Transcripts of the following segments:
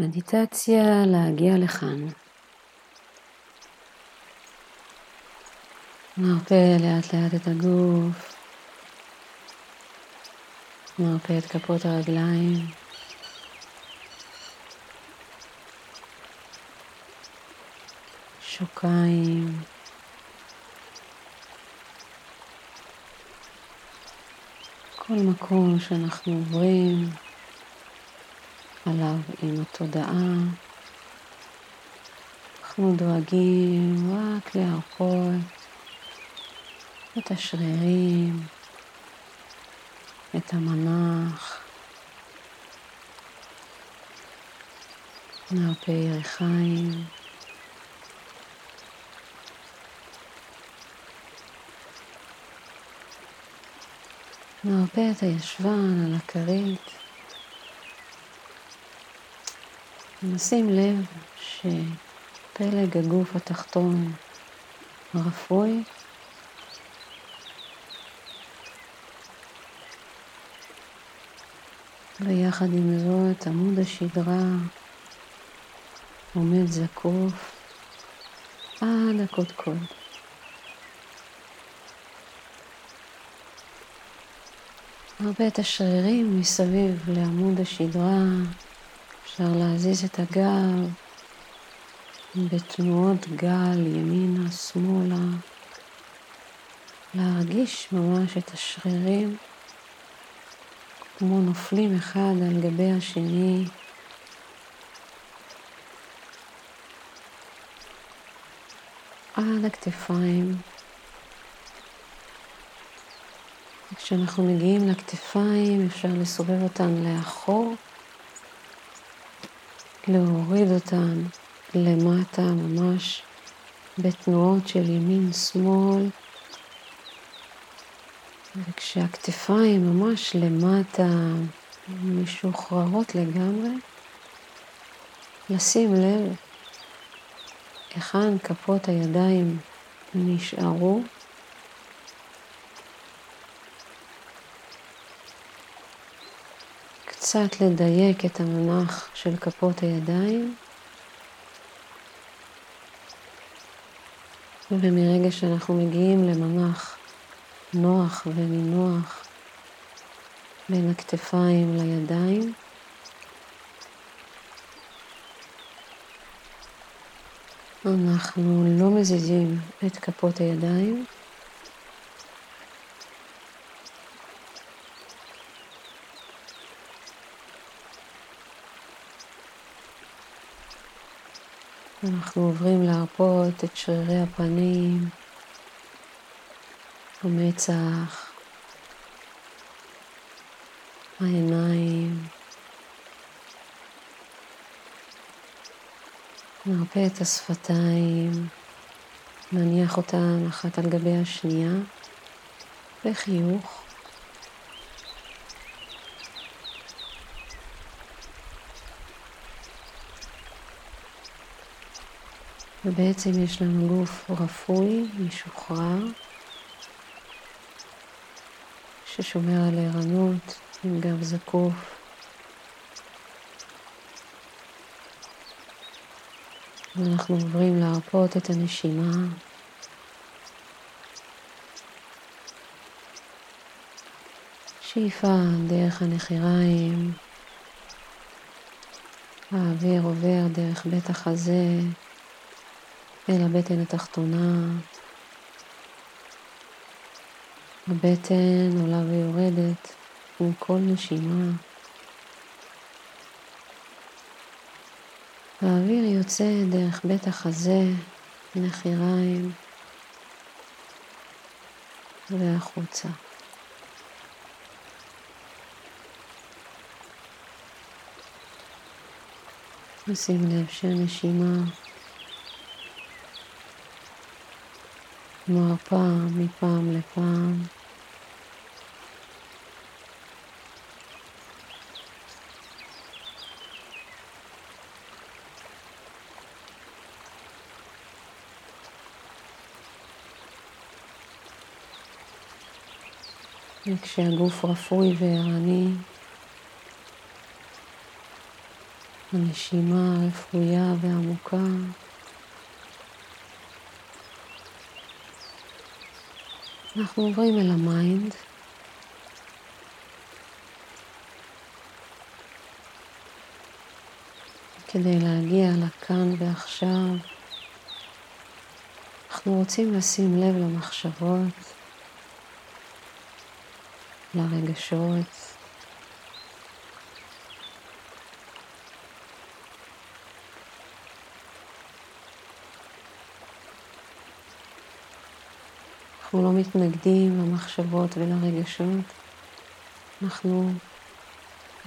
מדיטציה להגיע לכאן. נרפה לאט לאט את הגוף, נרפה את כפות הרגליים. שוקיים. כל מקום שאנחנו עוברים עליו עם התודעה, אנחנו דואגים רק להרפות את השרירים, את המנח, נרפה ירכיים. נרפה את הישבן על הכרית. נשים לב שפלג הגוף התחתון רפוי. ויחד עם זאת עמוד השדרה עומד זקוף עד הקודקוד. הרבה את השרירים מסביב לעמוד השדרה, אפשר להזיז את הגב בתנועות גל ימינה, שמאלה, להרגיש ממש את השרירים כמו נופלים אחד על גבי השני. עד הכתפיים. כשאנחנו מגיעים לכתפיים אפשר לסובב אותן לאחור, להוריד אותן למטה ממש בתנועות של ימין-שמאל, וכשהכתפיים ממש למטה משוחררות לגמרי, לשים לב היכן כפות הידיים נשארו קצת לדייק את המנח של כפות הידיים. ומרגע שאנחנו מגיעים למנח נוח ונינוח בין הכתפיים לידיים, אנחנו לא מזיזים את כפות הידיים. אנחנו עוברים להרפות את שרירי הפנים, המצח, העיניים. נרפה את השפתיים, נניח אותן אחת על גבי השנייה בחיוך. ובעצם יש לנו גוף רפוי, משוחרר, ששומר על ערנות עם גב זקוף. ואנחנו עוברים להרפות את הנשימה. שאיפה דרך הנחיריים, האוויר עובר דרך בית החזה, אל הבטן התחתונה. הבטן עולה ויורדת עם כל נשימה. האוויר יוצא דרך בית החזה, נחיריים והחוצה. נשים לב שהנשימה מרפה מפעם לפעם. וכשהגוף רפוי וערני, הנשימה רפויה ועמוקה. אנחנו עוברים אל ה mind. כדי להגיע לכאן ועכשיו, אנחנו רוצים לשים לב למחשבות, לרגשות, אנחנו לא מתנגדים למחשבות ולרגשות, אנחנו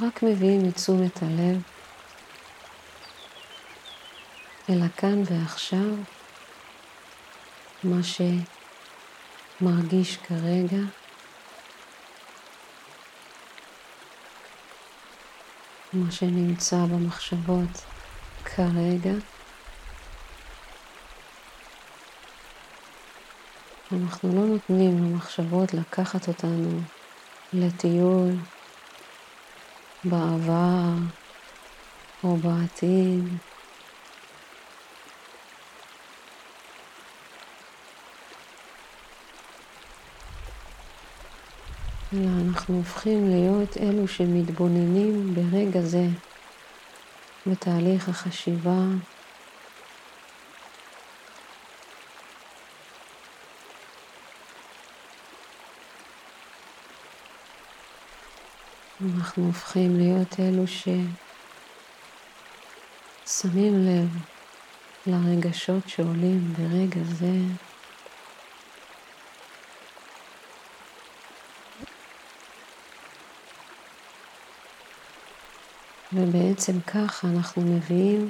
רק מביאים את תשומת הלב אל הכאן ועכשיו, מה שמרגיש כרגע. מה שנמצא במחשבות כרגע. אנחנו לא נותנים למחשבות לקחת אותנו לטיול בעבר או בעתיד. אלא אנחנו הופכים להיות אלו שמתבוננים ברגע זה בתהליך החשיבה אנחנו הופכים להיות אלו ששמים לב לרגשות שעולים ברגע זה. ובעצם ככה אנחנו מביאים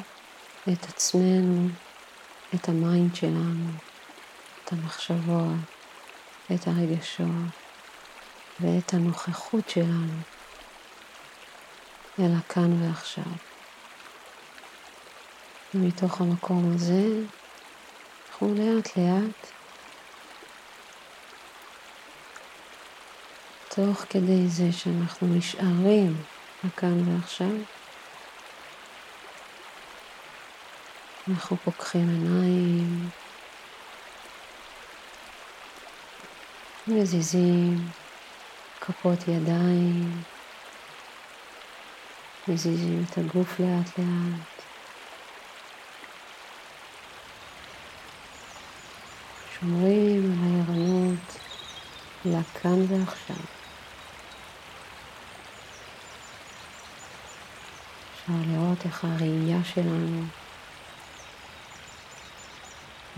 את עצמנו, את ה mind שלנו, את המחשבות, את הרגשות ואת הנוכחות שלנו אל הכאן ועכשיו. ומתוך המקום הזה אנחנו לאט לאט, תוך כדי זה שאנחנו נשארים בכאן ועכשיו, אנחנו פוקחים עיניים, מזיזים כפות ידיים, מזיזים את הגוף לאט לאט. שומרים על הערנות לכאן ועכשיו. אפשר לראות איך הראייה שלנו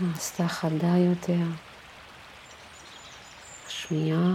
נעשתה חדה יותר, השמיעה